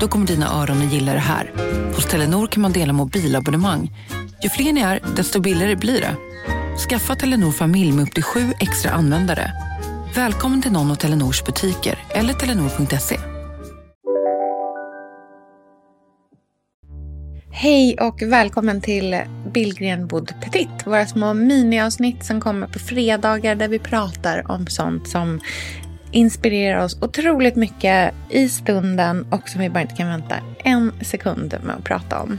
Då kommer dina öron att gilla det här. Hos Telenor kan man dela mobilabonnemang. Ju fler ni är, desto billigare blir det. Skaffa Telenor familj med upp till sju extra användare. Välkommen till någon av Telenors butiker eller telenor.se. Hej och välkommen till Billgren Bod Petit. Våra små miniavsnitt som kommer på fredagar där vi pratar om sånt som inspirerar oss otroligt mycket i stunden och som vi bara inte kan vänta en sekund med att prata om.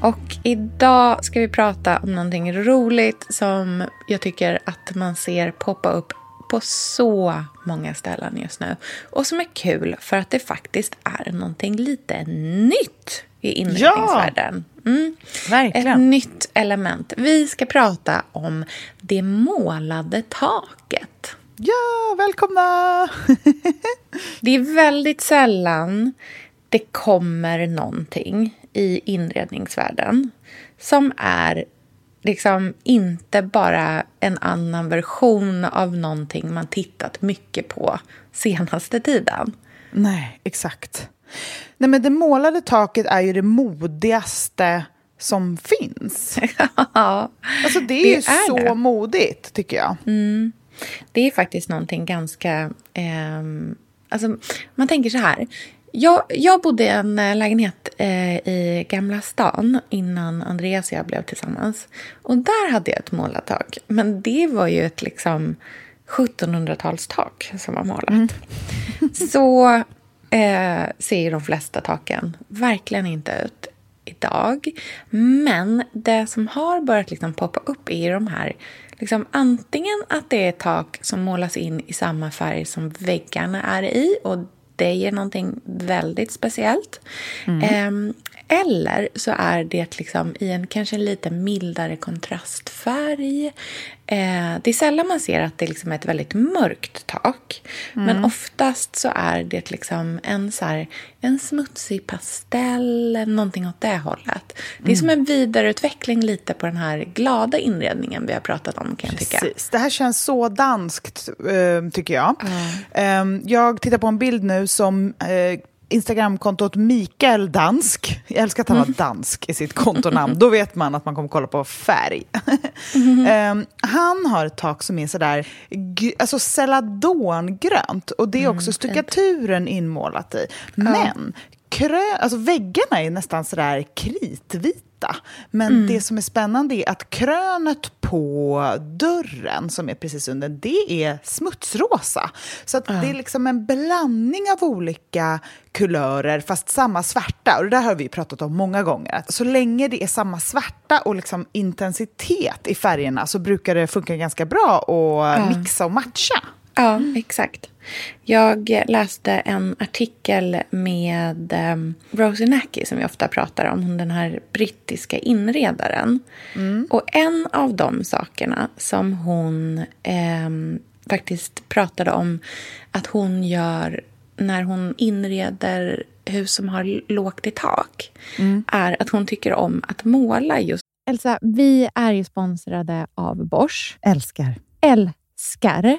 Och idag ska vi prata om någonting roligt som jag tycker att man ser poppa upp på så många ställen just nu. Och som är kul för att det faktiskt är någonting lite nytt i inredningsvärlden. Mm. Verkligen. Ett nytt element. Vi ska prata om det målade taket. Ja, välkomna! Det är väldigt sällan det kommer någonting i inredningsvärlden som är liksom inte bara en annan version av någonting man tittat mycket på senaste tiden. Nej, exakt. Nej, men det målade taket är ju det modigaste som finns. ja, Alltså det är det ju är så det. modigt, tycker jag. Det är faktiskt någonting ganska... ehm, alltså, man tänker så här. Jag, jag bodde i en eh, lägenhet eh, i Gamla stan innan Andreas och jag blev tillsammans. Och där hade jag ett målat tak. Men det var ju ett liksom 1700-talstak som var målat. Så eh, ser ju de flesta taken verkligen inte ut idag. Men det som har börjat liksom poppa upp är de här Liksom antingen att det är tak som målas in i samma färg som väggarna är i och det ger någonting väldigt speciellt. Ehm, eller så är det liksom i en kanske lite mildare kontrastfärg. Eh, det är sällan man ser att det liksom är ett väldigt mörkt tak. Men oftast så är det liksom en, så här, en smutsig pastell, någonting åt det hållet. Det är som en vidareutveckling lite på den här glada inredningen vi har pratat om kan jag tycka. Det här känns så danskt, eh, tycker jag. Eh, jag tittar på en bild nu som eh, Instagramkontot Mikael Dansk. Jag älskar att han har dansk i sitt kontonamn. Då vet man att man kommer kolla på färg. Eh, han har ett tak som är sådär alltså celadongrönt. Och det är också stuckaturen inmålat i. Men krö- alltså väggarna är nästan sådär kritvita. Men det som är spännande är att krönet på dörren, som är precis under, det är smutsrosa. Så att det är liksom en blandning av olika kulörer, fast samma svärta. Och det där har vi pratat om många gånger. Att så länge det är samma svärta och liksom intensitet i färgerna så brukar det funka ganska bra att mixa och matcha. Ja, exakt. Jag läste en artikel med um, Rosie Nacky som vi ofta pratar om, hon den här brittiska inredaren. Och en av de sakerna som hon ehm, faktiskt pratade om att hon gör när hon inreder hus som har lågt i tak är att hon tycker om att måla just... Elsa, vi är ju sponsrade av Bosch. Älskar. älskar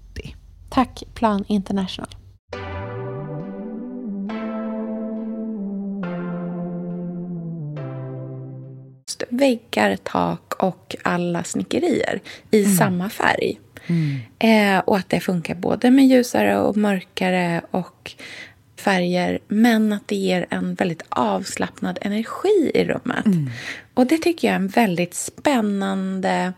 Tack Plan International. Väggar, tak och alla snickerier i Mm. samma färg. Eh, och att det funkar både med ljusare och mörkare och färger. Men att det ger en väldigt avslappnad energi i rummet. Och det tycker jag är en väldigt spännande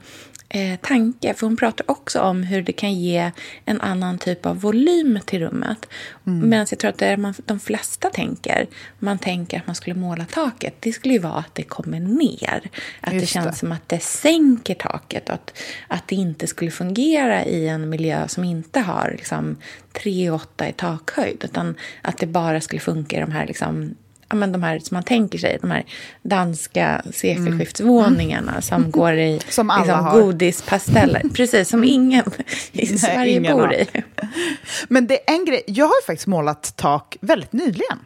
eh, tanke. För hon pratar också om hur det kan ge en annan typ av volym till rummet. Medan jag tror att det är man, de flesta tänker, man tänker att man skulle måla taket, det skulle ju vara att det kommer ner. Att det Just känns det. som att det sänker taket att, att det inte skulle fungera i en miljö som inte har liksom, 3,8 i takhöjd. Utan att det bara skulle funka i de här liksom, men de här som man tänker sig, de här danska sekelskiftsvåningarna som går i Mm. Som alla liksom, har. godispasteller. Precis, som ingen i Sverige ingen bor har. i. Men det är en grej, jag har ju faktiskt målat tak väldigt nyligen.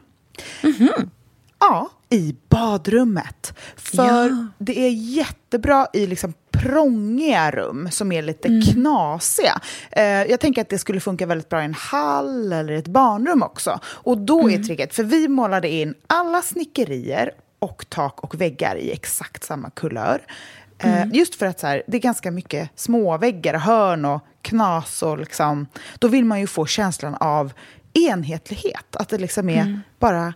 Ja, i badrummet. För Ja. det är jättebra i liksom prångiga rum som är lite Mm. knasiga. Eh, jag tänker att det skulle funka väldigt bra i en hall eller ett barnrum också. Och då Mm. är tricket, för vi målade in alla snickerier och tak och väggar i exakt samma kulör. Eh, Mm. Just för att så här, det är ganska mycket småväggar, hörn och knas. Och liksom, då vill man ju få känslan av enhetlighet. Att det liksom är Mm. bara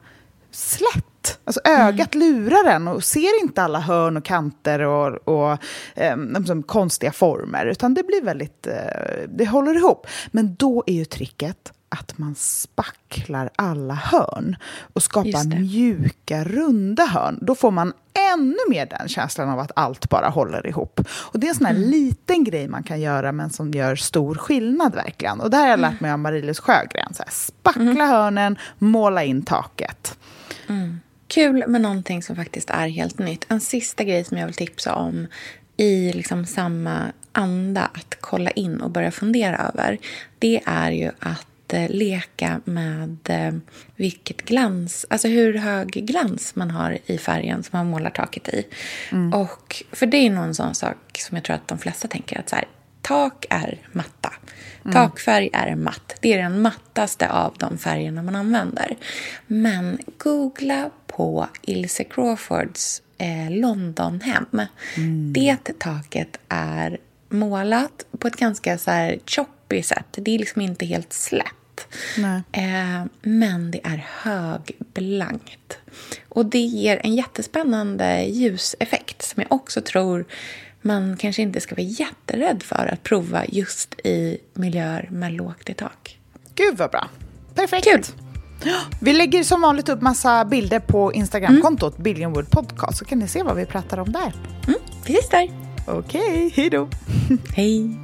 slätt. Alltså ögat lurar en och ser inte alla hörn och kanter och, och eh, liksom konstiga former. Utan det blir väldigt, eh, det håller ihop. Men då är ju tricket att man spacklar alla hörn och skapar mjuka, runda hörn. Då får man ännu mer den känslan av att allt bara håller ihop. Och det är en sån här Mm. liten grej man kan göra men som gör stor skillnad verkligen. Och det här har jag Mm. lärt mig av Marie-Louise Sjögren. Så här, spackla hörnen, måla in taket. Kul med någonting som faktiskt är helt nytt. En sista grej som jag vill tipsa om i liksom samma anda att kolla in och börja fundera över. Det är ju att eh, leka med eh, vilket glans, alltså hur hög glans man har i färgen som man målar taket i. Och för det är någon sån sak som jag tror att de flesta tänker att så här, tak är matta. Takfärg är matt. Det är den mattaste av de färgerna man använder. Men googla på Ilse Crawfords eh, Londonhem. Det taket är målat på ett ganska så här choppy sätt. Det är liksom inte helt slätt. Eh, men det är högblankt. Och det ger en jättespännande ljuseffekt som jag också tror man kanske inte ska vara jätterädd för att prova just i miljöer med lågt i tak. Gud vad bra. Perfekt. Kul. Vi lägger som vanligt upp massa bilder på Instagramkontot Billionwood Podcast så kan ni se vad vi pratar om där. Mm, vi ses där. Okej, hej då. Hej.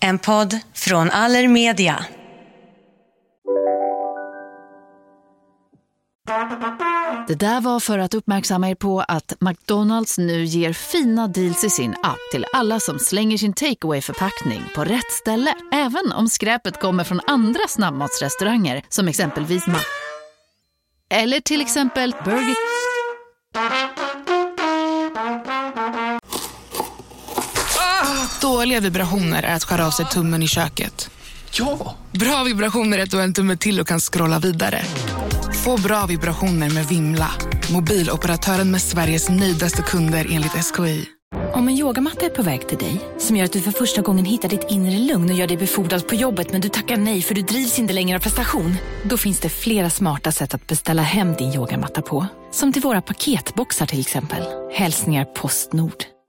En podd från Allermedia. Det där var för att uppmärksamma er på att McDonalds nu ger fina deals i sin app till alla som slänger sin takeaway förpackning på rätt ställe. Även om skräpet kommer från andra snabbmatsrestauranger som exempelvis Ma... Eller till exempel Burger... Dåliga vibrationer är att skära av sig tummen i köket. Ja! Bra vibrationer är att du har en tumme till och kan scrolla vidare. Få bra vibrationer med Vimla. Mobiloperatören med Sveriges nöjdaste kunder enligt SKI. Om en yogamatta är på väg till dig, som gör att du för första gången hittar ditt inre lugn och gör dig befordrad på jobbet men du tackar nej för du drivs inte längre av prestation. Då finns det flera smarta sätt att beställa hem din yogamatta på. Som till våra paketboxar till exempel. Hälsningar Postnord.